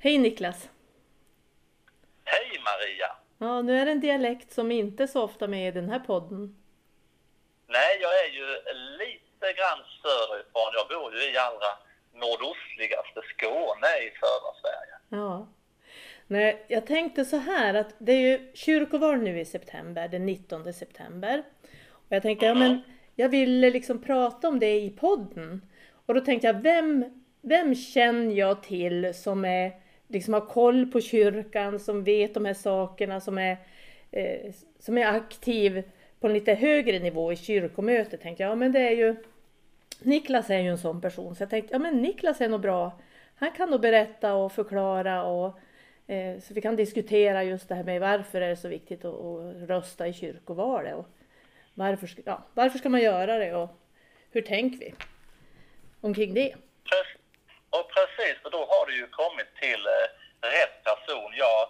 Hej Niklas! Hej Maria! Ja, nu är det en dialekt som inte är så ofta med i den här podden. Nej, jag är ju lite grann söderifrån. Jag bor ju i allra nordostligaste Skåne i södra Sverige. Ja. Nej, jag tänkte så här att det är ju kyrkoval nu i september, den 19 september. Och jag tänkte, ja men jag ville liksom prata om det i podden. Och då tänkte jag, vem, vem känner jag till som är, liksom har koll på kyrkan, som vet de här sakerna, som är, eh, som är aktiv på en lite högre nivå i kyrkomötet. Tänkte jag, ja men det är ju Niklas är ju en sån person, så jag tänkte, ja men Niklas är nog bra. Han kan nog berätta och förklara och eh, så vi kan diskutera just det här med varför är det så viktigt att, att rösta i kyrkovalet och varför, ja, varför ska man göra det och hur tänker vi omkring det? Och då har du ju kommit till eh, rätt person. Jag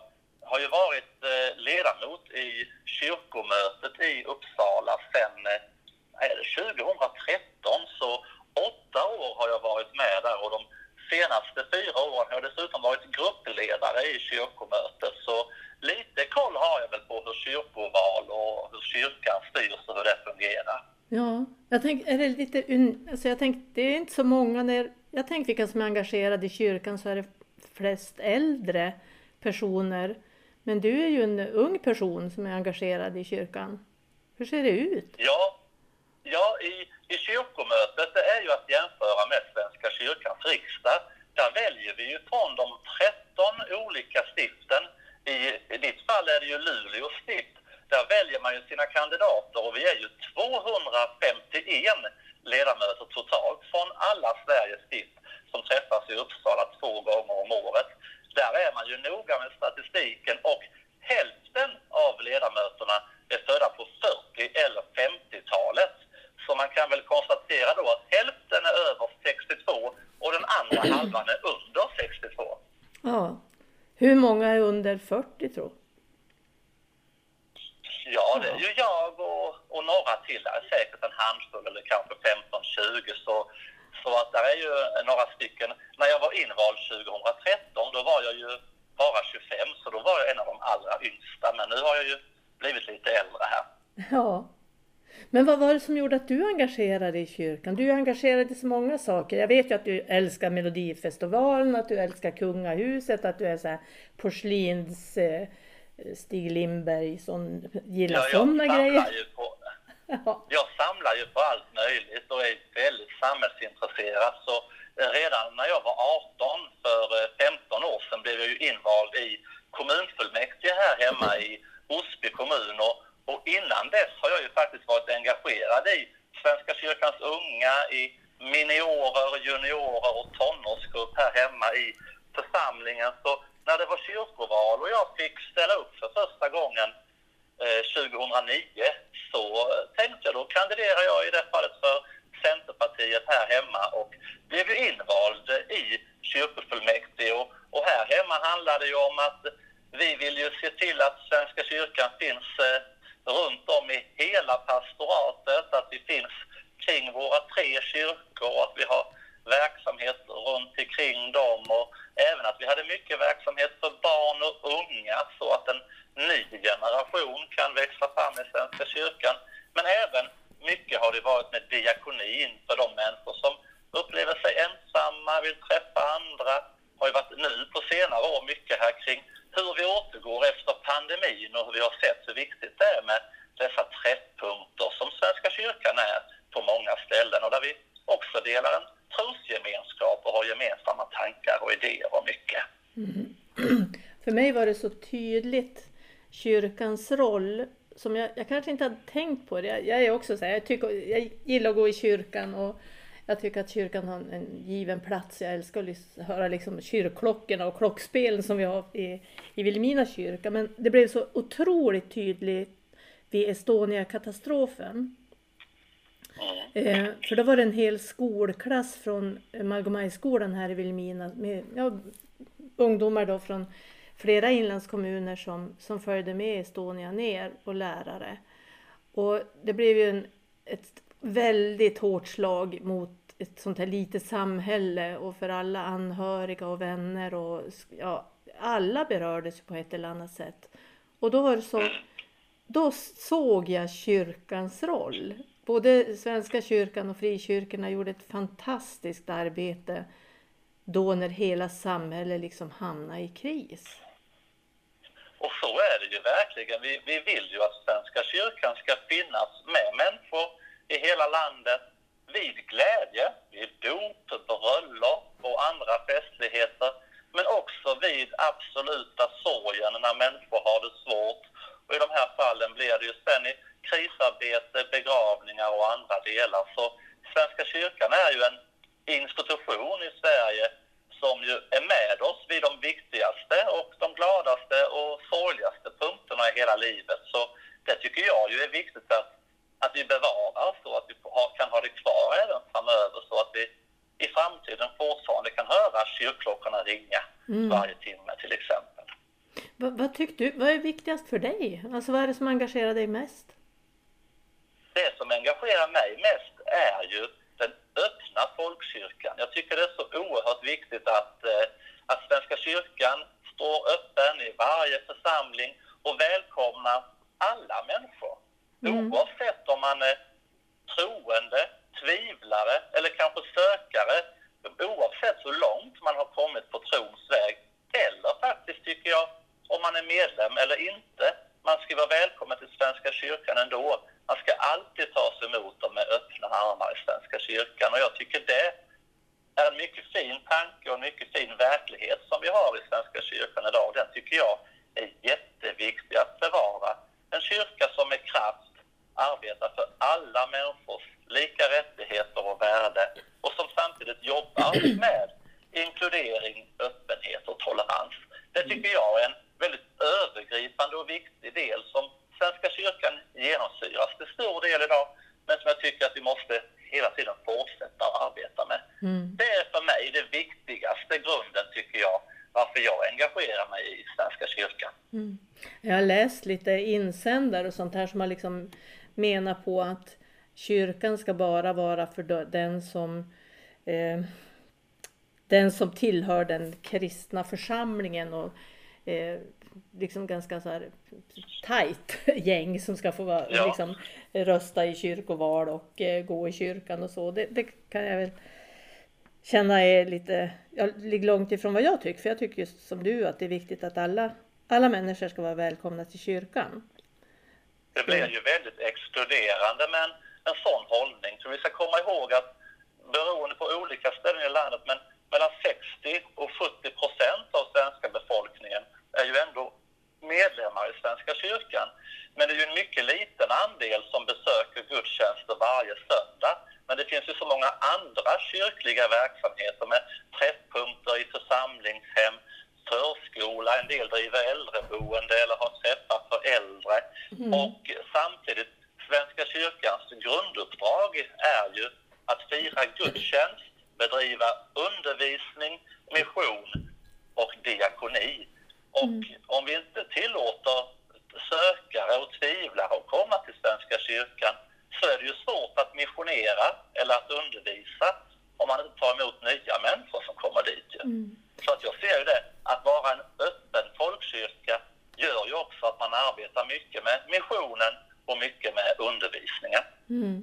har ju varit eh, ledamot i kyrkomötet i Uppsala sedan eh, 2013, så åtta år har jag varit med där och de senaste fyra åren har jag dessutom varit gruppledare i kyrkomötet. Så lite koll har jag väl på hur kyrkoval och hur kyrkan styrs och hur det fungerar. Ja, jag tänkte, är det lite, alltså jag tänkte, det är inte så många när, jag tänker vilka som är engagerade i kyrkan så är det flest äldre personer. Men du är ju en ung person som är engagerad i kyrkan. Hur ser det ut? Ja, ja i, i kyrkomötet det är ju att jämföra med Svenska kyrkans riksdag. Där väljer vi ju från de 13 olika stiften. I, I ditt fall är det ju Luleå stift. Där väljer man ju sina kandidater och vi är ju 251 ledamöter totalt från alla Sveriges stift som träffas i Uppsala två gånger om året. Där är man ju noga med statistiken och hälften av ledamöterna är födda på 40 eller 50-talet. Så man kan väl konstatera då att hälften är över 62 och den andra halvan är under 62. Ja. Hur många är under 40 tror Ja, det är ju jag och, och några till. Det är säkert en handfull eller kanske 15-20. Så, så att det är ju några stycken. När jag var invald 2013, då var jag ju bara 25, så då var jag en av de allra yngsta. Men nu har jag ju blivit lite äldre här. Ja. Men vad var det som gjorde att du engagerade dig i kyrkan? Du är engagerad i så många saker. Jag vet ju att du älskar Melodifestivalen, att du älskar kungahuset, att du är så här porslins... Eh, Stig Lindberg som gillar ja, sådana grejer. Ju på, jag samlar ju på allt möjligt och är väldigt samhällsintresserad. Så eh, redan när jag var 18 för eh, 15 år sedan blev jag ju invald i kommunfullmäktige här hemma i Osby kommun. Och, och innan dess har jag ju faktiskt varit engagerad i Svenska kyrkans unga, i miniorer, juniorer och tonårsgrupp här hemma i församlingen. Så när det var kyrkoval och jag fick ställa upp för första gången Eh, 2009 så tänkte jag då kandiderar jag i det fallet för Centerpartiet här hemma. Och blev ju invald i kyrkofullmäktige. Och, och här hemma handlar det ju om att vi vill ju se till att Svenska kyrkan finns eh, runt om i hela pastoratet, att vi finns kring våra tre kyrkor och att vi har verksamhet runt omkring dem. Och även att vi hade mycket verksamhet för barn och unga så att en ny generation kan växa fram i Svenska kyrkan. Men även mycket har det varit med diakonin för de människor som upplever sig ensamma, vill träffa andra. har ju varit nu på senare år mycket här kring hur vi återgår efter pandemin och hur vi har sett hur viktigt det är med dessa träffpunkter som Svenska kyrkan är på många ställen och där vi också delar en trosgemenskap och har gemensamma tankar och idéer och mycket. Mm. För mig var det så tydligt kyrkans roll som jag, jag kanske inte hade tänkt på det. Jag, jag är också så här, jag, tycker, jag gillar att gå i kyrkan och jag tycker att kyrkan har en given plats. Jag älskar att höra liksom kyrkklockorna och klockspelen som vi har i, i Vilhelmina kyrka. Men det blev så otroligt tydligt vid Estonia-katastrofen. Eh, för då var det en hel skolklass från Margomajskolan här i Vilhelmina med ja, ungdomar då från flera inlandskommuner som, som följde med Estonia ner och lärare. Och det blev ju en, ett väldigt hårt slag mot ett sånt här litet samhälle och för alla anhöriga och vänner och ja, alla berördes på ett eller annat sätt. Och då var det så, då såg jag kyrkans roll. Både Svenska kyrkan och frikyrkorna gjorde ett fantastiskt arbete då när hela samhället liksom hamnade i kris. Och så är det ju verkligen. Vi, vi vill ju att Svenska kyrkan ska finnas med människor i hela landet vid glädje, vid dop, bröllop och andra festligheter. Men också vid absoluta sorgen när människor har det svårt. Och i de här fallen blir det ju sen i krisarbete, begravningar och andra delar. Så Svenska kyrkan är ju en institution i Sverige som ju är med oss vid de viktigaste och de gladaste och sorgligaste punkterna i hela livet. Så det tycker jag ju är viktigt att, att vi bevarar så att vi kan ha det kvar även framöver så att vi i framtiden fortfarande kan höra kyrkklockorna ringa mm. varje timme till exempel. Vad, vad tycker du, vad är viktigast för dig? Alltså vad är det som engagerar dig mest? Det som engagerar mig mest är ju den öppna folkkyrkan. Jag tycker det är så oerhört viktigt att, eh, att Svenska kyrkan står öppen i varje församling och välkomnar alla människor. Mm. Oavsett om man är troende, tvivlare eller kanske sökare, oavsett hur långt man har kommit på trons väg, eller faktiskt tycker jag, om man är medlem eller inte, man ska vara välkommen till Svenska kyrkan ändå. Man ska alltid tas emot dem med öppna armar i Svenska kyrkan och jag tycker det är en mycket fin tanke och en mycket fin verklighet som vi har i Svenska kyrkan idag den tycker jag är jätteviktig att bevara. En kyrka som med kraft arbetar för alla människors lika rättigheter och värde och som samtidigt jobbar med inkludering, öppenhet och tolerans. Det tycker jag är en väldigt övergripande och viktig del som Svenska kyrkan genomsyras till stor del idag, men som jag tycker att vi måste hela tiden fortsätta att arbeta med. Mm. Det är för mig det viktigaste grunden, tycker jag, varför jag engagerar mig i Svenska kyrkan. Mm. Jag har läst lite insändare och sånt här som har liksom menar på att kyrkan ska bara vara för den som eh, den som tillhör den kristna församlingen och eh, liksom ganska så här tajt gäng som ska få vara, ja. liksom, rösta i kyrkoval och eh, gå i kyrkan och så. Det, det, kan jag väl känna är lite, jag ligger långt ifrån vad jag tycker. För jag tycker just som du att det är viktigt att alla, alla människor ska vara välkomna till kyrkan. Det blir ju väldigt exkluderande med en, en sån hållning. Så vi ska komma ihåg att beroende på olika ställen i landet, men mellan 60 och 70 procent av svenska befolkningen är ju ändå medlemmar i Svenska kyrkan. Men det är ju en mycket liten andel som besöker gudstjänster varje söndag. Men det finns ju så många andra kyrkliga verksamheter med träffpunkter i församlingshem, förskola, en del driver äldreboende eller har träffar för äldre. Mm. Och samtidigt, Svenska kyrkans grunduppdrag är ju att fira gudstjänst, bedriva undervisning, mission och diakoni. Och mm. om vi inte tillåter sökare och tvivlare att komma till Svenska kyrkan så är det ju svårt att missionera eller att undervisa om man inte tar emot nya människor som kommer dit. Mm. Så att jag ser ju det, att vara en öppen folkkyrka gör ju också att man arbetar mycket med missionen och mycket med undervisningen. Mm.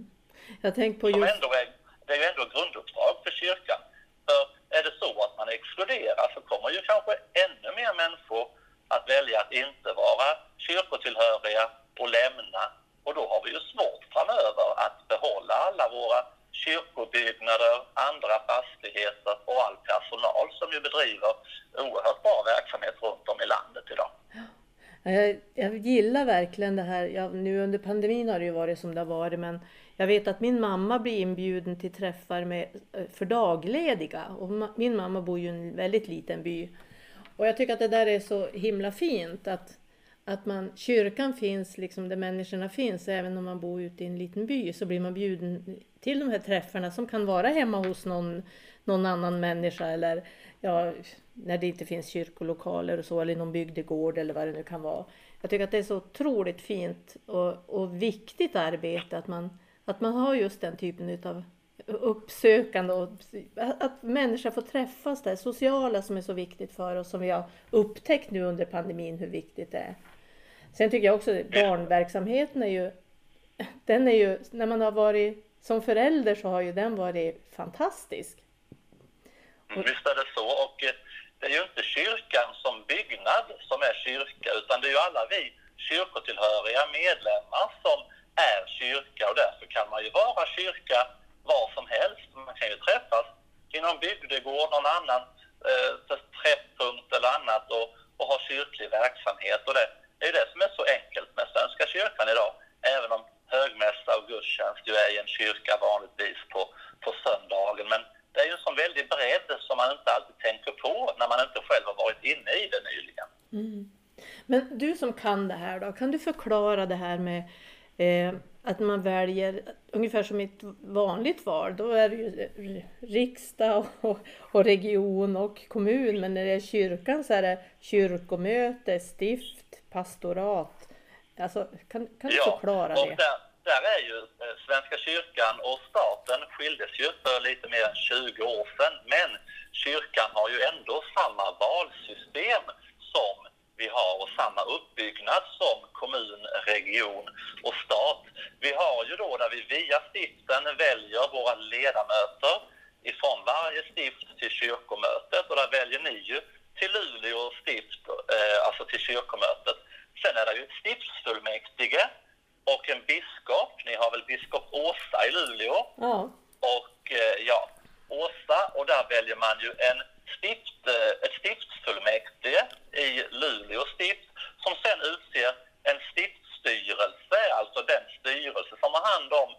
Jag tänker på just... Ändå är, det är ju ändå grunduppdrag för kyrkan. För är det så att man exkluderar så kommer ju kanske ännu mer människor att välja att inte vara kyrkotillhöriga och lämna. Och då har vi ju svårt framöver att behålla alla våra kyrkobyggnader, andra fastigheter och all personal som ju bedriver oerhört bra verksamhet runt om i landet idag. Jag, jag gillar verkligen det här. Ja, nu under pandemin har det ju varit som det har varit men jag vet att min mamma blir inbjuden till träffar med, eh, för daglediga. Och min mamma bor ju i en väldigt liten by. Och jag tycker att det där är så himla fint att, att man, kyrkan finns liksom där människorna finns. Även om man bor ute i en liten by så blir man bjuden till de här träffarna som kan vara hemma hos någon, någon annan människa eller ja, när det inte finns kyrkolokaler och så eller någon bygdegård eller vad det nu kan vara. Jag tycker att det är så otroligt fint och, och viktigt arbete att man att man har just den typen av uppsökande och att människor får träffas där, sociala som är så viktigt för oss som vi har upptäckt nu under pandemin hur viktigt det är. Sen tycker jag också att barnverksamheten är ju, den är ju, när man har varit som förälder så har ju den varit fantastisk. Mm, visst är det så och eh, det är ju inte kyrkan som byggnad som är kyrka utan det är ju alla vi kyrkotillhöriga medlemmar som är kyrka och därför kan man ju vara kyrka var som helst. Man kan ju träffas i någon bygdegård, någon annan eh, träffpunkt eller annat och, och ha kyrklig verksamhet. Och det är ju det som är så enkelt med Svenska kyrkan idag. Även om högmässa och gudstjänst ju är i en kyrka vanligtvis på, på söndagen. Men det är ju en sån väldig bredd som man inte alltid tänker på när man inte själv har varit inne i det nyligen. Mm. Men du som kan det här då, kan du förklara det här med eh, att man väljer ungefär som i ett vanligt val, då är det ju riksdag och, och, region och kommun, men när det är kyrkan så är det kyrkomöte, stift, pastorat. Alltså, kan, kan du ja, förklara det? Där, där är ju eh, Svenska kyrkan och staten skildes ju för lite mer än 20 år sedan, men kyrkan har ju ändå samma valsystem vi har och samma uppbyggnad som kommun, region och stat. Vi har ju då där vi via stiften väljer våra ledamöter ifrån varje stift till kyrkomötet och där väljer ni ju till Luleå stift, eh, alltså till kyrkomötet. Sen är det ju ett stiftsfullmäktige och en biskop. Ni har väl biskop Åsa i Luleå? Ja. Och eh, ja, Åsa och där väljer man ju en stift, eh, ett stiftsfullmäktige i Luleå stift som sen utser en stiftsstyrelse, alltså den styrelse som har hand om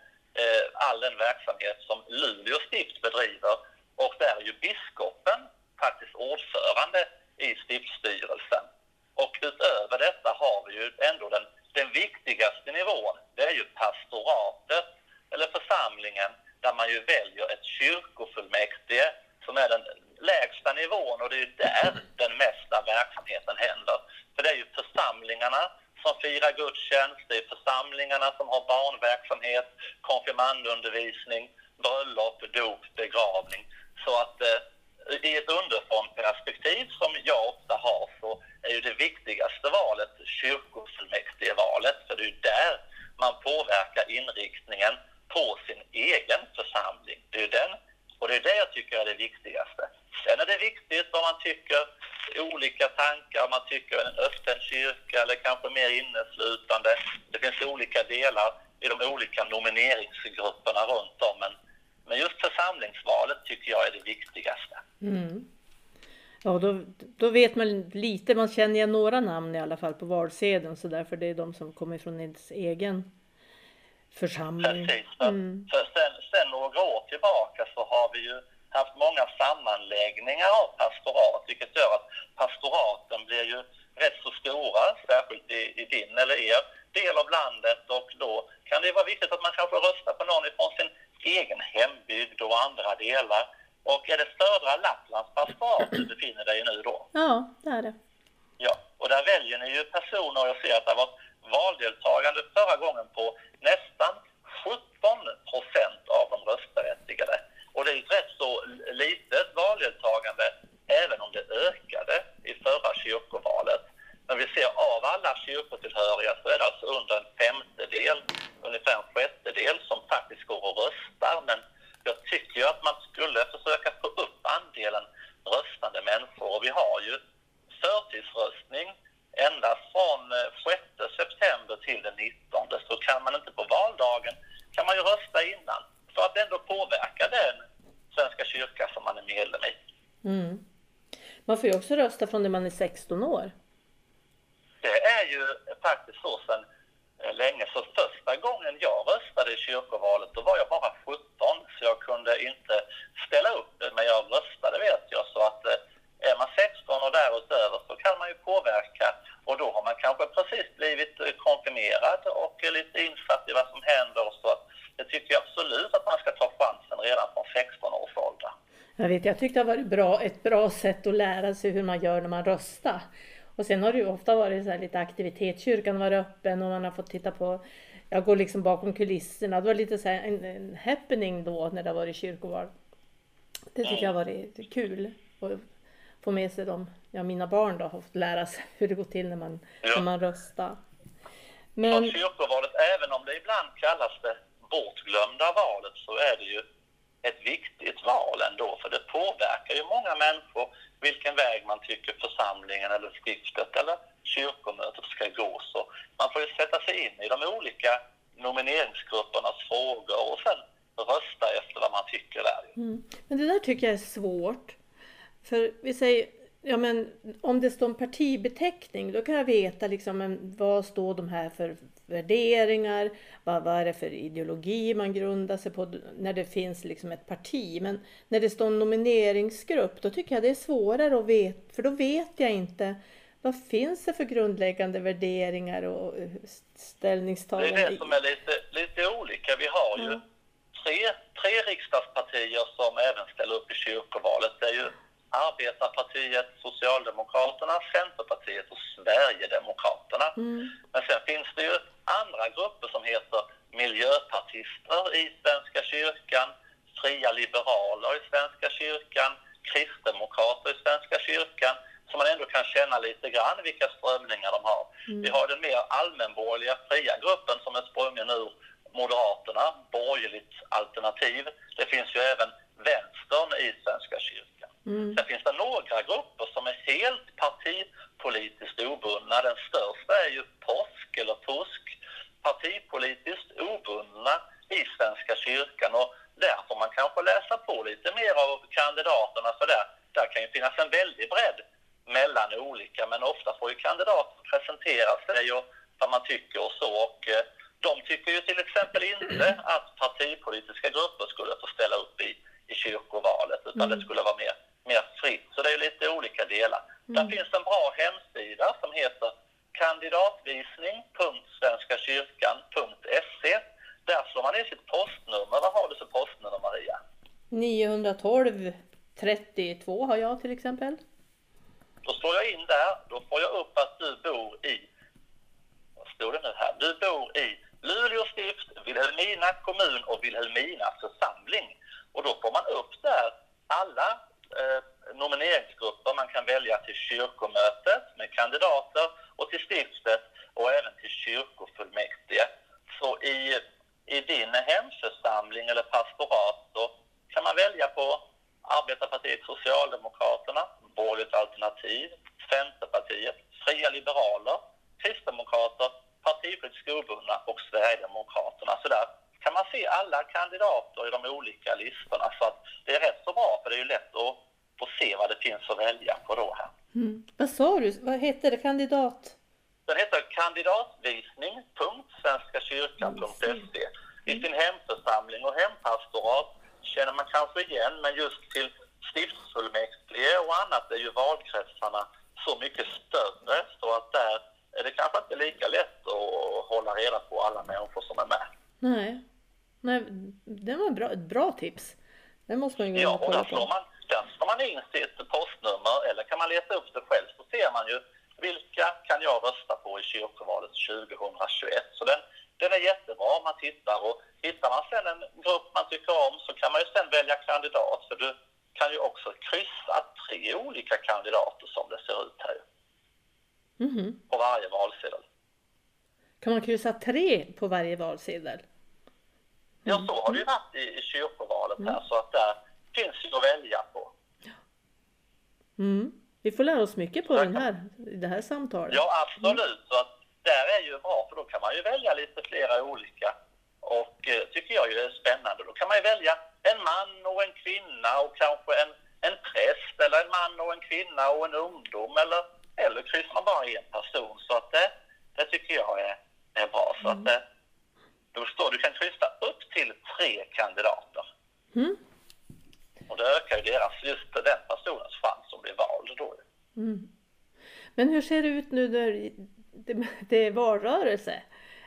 eh, all den verksamhet som Luleå stift bedriver. Och där är ju biskopen faktiskt ordförande i stiftsstyrelsen. Och utöver detta har vi ju ändå den, den viktigaste nivån, det är ju pastoratet, eller församlingen, där man ju väljer ett kyrkofullmäktige som är den lägsta nivån och det är där den mesta verksamheten händer. För det är ju församlingarna som firar gudstjänst, det är församlingarna som har barnverksamhet, konfirmandundervisning, bröllop, dop, begravning. Så att eh, i ett underifrånperspektiv som jag ofta har så är ju det viktigaste valet kyrkofullmäktigevalet, för det är ju där man påverkar inriktningen på sin egen församling. Det är ju den, och det är det jag tycker är det viktigaste. Sen är det viktigt vad man tycker, olika tankar, om man tycker en öppen kyrka eller kanske mer inneslutande. Det finns olika delar i de olika nomineringsgrupperna runt om. Men, men just församlingsvalet tycker jag är det viktigaste. Mm. Ja, då, då vet man lite, man känner igen några namn i alla fall på valsedeln så därför det är de som kommer från ens egen församling. Precis, för, mm. för sen, sen några år tillbaka så har vi ju haft många sammanläggningar av pastorat, vilket gör att pastoraten blir ju rätt så stora, särskilt i, i din eller er del av landet och då kan det vara viktigt att man kanske röstar på någon ifrån sin egen hembygd och andra delar. Och är det södra Lapplands pastorat du befinner dig i nu då? Ja, det är det. Ja, och där väljer ni ju personer, och jag ser att det varit valdeltagande förra gången på nästan 17 procent av de röstberättigade. Och det är ett rätt så litet valdeltagande, även om det ökade i förra kyrkovalet. Men vi ser av alla kyrkotillhöriga så är det alltså under en femtedel, ungefär en sjättedel som faktiskt går och röstar. Men jag tycker ju att man skulle försöka få upp andelen röstande människor. Och vi har ju förtidsröstning endast från eh, 6 september till den 19. Så kan man inte på valdagen kan man ju rösta innan för att ändå påverka den Svenska kyrka som man är medlem i. Mm. Man får ju också rösta från det man är 16 år. Det är ju faktiskt så sedan eh, länge. Så första gången jag röstade i kyrkovalet, då var jag bara 17, så jag kunde inte ställa upp. Men jag röstade vet jag, så att eh, är man 16 och därutöver så kan man ju påverka och då har man kanske precis blivit eh, konfirmerad och lite insatt i vad som händer. Så att jag tycker absolut att man ska ta chansen redan från 16 års ålder. Jag vet, jag tyckte det var bra, ett bra sätt att lära sig hur man gör när man röstar. Och sen har det ju ofta varit så lite aktivitet, kyrkan varit öppen och man har fått titta på jag går liksom bakom kulisserna. Det var lite så en, en happening då när det var kyrkoval. Det tycker jag har varit kul. att få med sig dem. Ja, mina barn då har fått lära sig hur det går till när man, ja. när man röstar. Men... Och kyrkovalet, även om det ibland kallas det bortglömda valet, så är det ju ett viktigt val ändå, för det påverkar ju många människor vilken väg man tycker församlingen eller stiftet eller kyrkomötet ska gå. Så man får ju sätta sig in i de olika nomineringsgruppernas frågor och sen rösta efter vad man tycker där. Mm. Men det där tycker jag är svårt. För vi säger, ja men om det står en partibeteckning då kan jag veta liksom vad står de här för värderingar, vad, vad är det för ideologi man grundar sig på när det finns liksom ett parti. Men när det står en nomineringsgrupp då tycker jag det är svårare att veta, för då vet jag inte vad finns det för grundläggande värderingar och ställningstaganden? Det är det som är lite, lite olika. Vi har ju tre, tre riksdagspartier som även ställer upp i kyrkovalet. Det är ju Arbetarpartiet, Socialdemokraterna, Centerpartiet och Sverigedemokraterna. Mm. Men sen finns det ju andra grupper som heter miljöpartister i Svenska kyrkan, fria liberaler i Svenska kyrkan, kristdemokrater i Svenska kyrkan, så man ändå kan känna lite grann vilka strömningar de har. Mm. Vi har den mer allmänborgerliga fria gruppen som är sprungen ur Moderaterna, borgerligt alternativ. Det finns ju även vänstern i Svenska kyrkan. Mm. Sen finns det några som är helt partipolitiskt obundna. Den största är ju påsk eller påsk, partipolitiskt obundna i Svenska kyrkan och där får man kanske läsa på lite mer av kandidaterna för där, där kan ju finnas en väldig bredd mellan olika men ofta får ju kandidater presentera sig och vad man tycker och så och eh, de tycker ju till exempel inte att partipolitiska grupper skulle få ställa upp i, i kyrkovalet utan mm. det skulle vara mer, mer fritt. Så det är lite olika delar. Mm. Där finns en bra hemsida som heter kandidatvisning.svenskakyrkan.se Där slår man in sitt postnummer. Vad har du för postnummer Maria? 912 32 har jag till exempel. Då slår jag in där, då får jag upp att du bor i, vad står det nu här? Du bor i Luleå stift, Vilhelmina kommun och Vilhelmina församling. Och då får man upp där alla eh, nomineringsgrupper man kan välja till kyrkomötet med kandidater och till stiftet och även till kyrkofullmäktige. Så i, i din hemförsamling eller pastorat så kan man välja på Arbetarpartiet Socialdemokraterna, Borgerligt alternativ, Centerpartiet, Fria Liberaler, Kristdemokrater, partipolitiskt obundna och Sverigedemokraterna. Så där kan man se alla kandidater i de olika listorna. Så det är rätt så bra, för det är ju lätt att få se vad det finns att välja på då här. Mm. Vad sa du? Vad heter det? Kandidat? Den heter kandidatvisning.svenskakyrkan.se. I sin hemförsamling och hempastorat känner man kanske igen, men just till stiftsfullmäktige och annat är ju valkretsarna så mycket större så att där är det kanske inte lika lätt att hålla reda på alla människor som är med. Nej, Nej det var bra, ett bra tips. Det måste man ju Ja, och där slår, man, där slår man in sitt postnummer eller kan man leta upp det själv så ser man ju vilka kan jag rösta på i kyrkovalet 2021. Så den, den är jättebra om man tittar och hittar man sen en grupp man tycker om så kan man ju sen välja kandidat för du kan ju också kryssa tre olika kandidater som det ser ut här. Mm. På varje valsedel. Kan man kryssa tre på varje valsedel? Mm. Ja, så har det ju varit i, i kyrkovalet här, mm. så att där finns ju att välja på. Mm. Vi får lära oss mycket på den här, det här samtalet. Ja, absolut. Så att där är ju bra, för då kan man ju välja lite flera olika. Och eh, tycker jag ju är spännande. Då kan man ju välja en man och en kvinna och kanske en, en präst eller en man och en kvinna och en ungdom eller, eller kryssar man bara en person. Så att det, det tycker jag är, är bra. Så mm. att det, då står du kan kryssa upp till tre kandidater. Mm. Och det ökar ju deras, just den personens chans att bli vald då. Mm. Men hur ser det ut nu när det, det är valrörelse?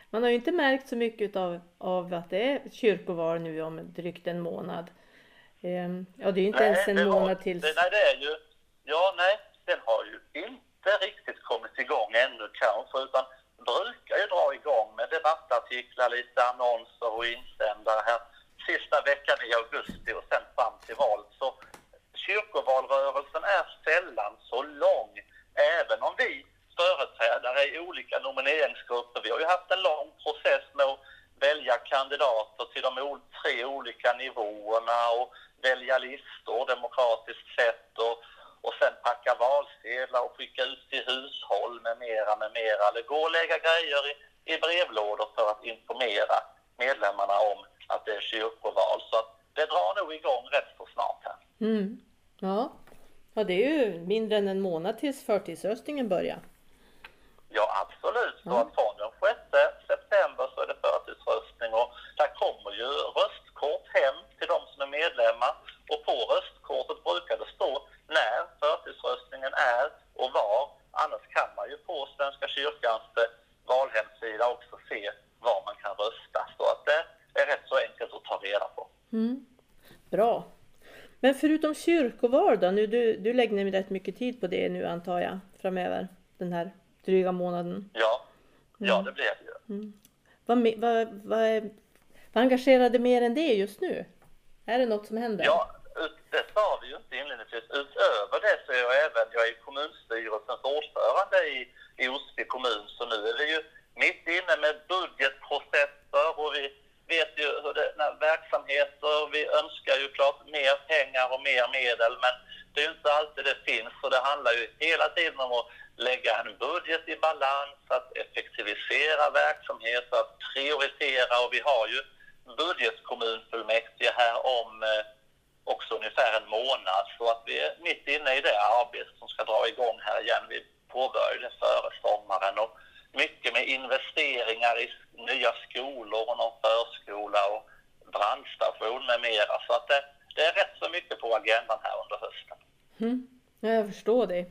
Man har ju inte märkt så mycket av, av att det är kyrkoval nu om drygt en månad. Ehm, ja, det är ju inte nej, ens en månad till. nej, det är ju, ja, nej, den har ju inte riktigt kommit igång ännu kanske, utan brukar ju dra igång med debattartiklar debattartiklar, lite annonser och insändare här sista veckan i augusti och sen fram till valet. Så kyrkovalrörelsen är sällan så lång, även om vi företrädare i olika nomineringsgrupper, vi har ju haft en lång process med att välja kandidater till de tre olika nivåerna och välja listor demokratiskt sett och, och sen packa valsedlar och skicka ut till hushåll med mera, med mera. Det går att lägga grejer i, i brevlådor för att informera medlemmarna om att det är kyrkoval. Så det drar nog igång rätt så snart här. Mm. Ja. ja, det är ju mindre än en månad tills förtidsröstningen börjar. Ja, absolut. Så ja. från den 6 september så är det förtidsröstning och där kommer ju röstkort hem till de som är medlemmar och på röstkortet brukar det stå när förtidsröstningen är och var. Annars kan man ju på Svenska kyrkans valhemsida också se var man kan rösta. Så att det är rätt så enkelt att ta reda på. Mm. Bra. Men förutom kyrkoval då, nu, du, du lägger ner rätt mycket tid på det nu antar jag framöver, den här dryga månaden. Ja, ja mm. det blir det ju. Mm. Vad, vad, vad, vad engagerar dig mer än det just nu? Är det något som händer? Ja, det sa vi ju inte inledningsvis. Utöver det så är jag även, jag är kommunstyrelsens ordförande i, i Osby kommun, så nu är vi ju mitt inne med budgetprocesser och vi vet ju hur det, när verksamheter, vi önskar ju klart mer pengar och mer medel, men det är ju inte alltid det finns, så det handlar ju hela tiden om att lägga en budget i balans, att effektivisera verksamhet, att prioritera och vi har ju budgetkommunfullmäktige här om eh, också ungefär en månad så att vi är mitt inne i det arbetet som ska dra igång här igen. Vi påbörjade före sommaren och mycket med investeringar i nya skolor och någon förskola och brandstation med mera. Så att det, det är rätt så mycket på agendan här under hösten. Mm. Jag förstår det.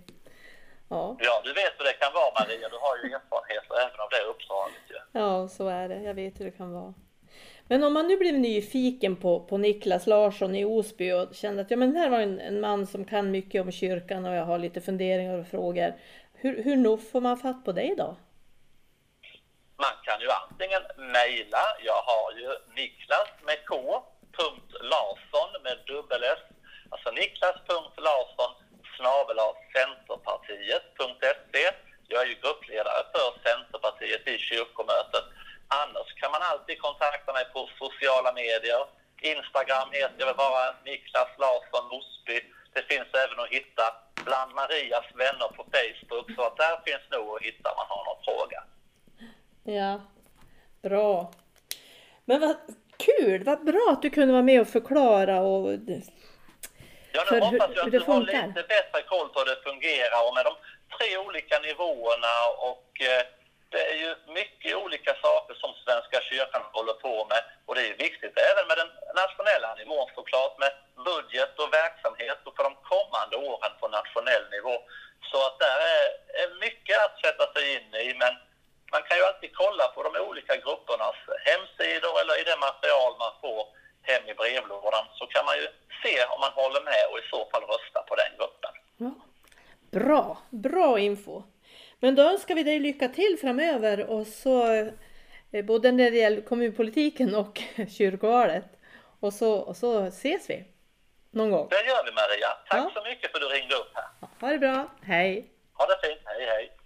Ja. ja, du vet hur det kan vara Maria. Du har ju erfarenheter även av det uppdraget. Ja. ja, så är det. Jag vet hur det kan vara. Men om man nu blev nyfiken på, på Niklas Larsson i Osby och kände att ja, men här var en, en man som kan mycket om kyrkan och jag har lite funderingar och frågor. Hur, hur nog får man fatt på dig då? Man kan ju antingen mejla, jag har ju Niklas med K, Larsson med dubbel S, alltså niklas.larsson snabel centerpartiet.se. Jag är ju gruppledare för Centerpartiet i kyrkomötet. Annars kan man alltid kontakta mig på sociala medier. Instagram heter jag bara Niklas Larsson Osby. Det finns även att hitta bland Marias vänner på Facebook, så att där finns nog att hitta om man har någon fråga. Ja, bra. Men vad kul, vad bra att du kunde vara med och förklara och Ja, nu hoppas jag att du har lite bättre koll på hur det fungerar och med de tre olika nivåerna och eh, det är ju mycket olika saker som Svenska kyrkan håller på med och det är viktigt även med den nationella nivån såklart med budget och verksamhet och för de kommande åren på nationell nivå. Så att där är, är mycket att sätta sig in i men man kan ju alltid kolla på de olika gruppernas hemsidor eller i det material man får hem i brevlådan så kan man ju se om man håller med och i så fall rösta på den gruppen. Ja. Bra, bra info! Men då önskar vi dig lycka till framöver och så eh, både när det gäller kommunpolitiken och kyrkovalet. Och så, och så ses vi någon gång. Det gör vi Maria. Tack ja. så mycket för att du ringde upp här. Ha det bra. Hej! Ha det fint. Hej hej!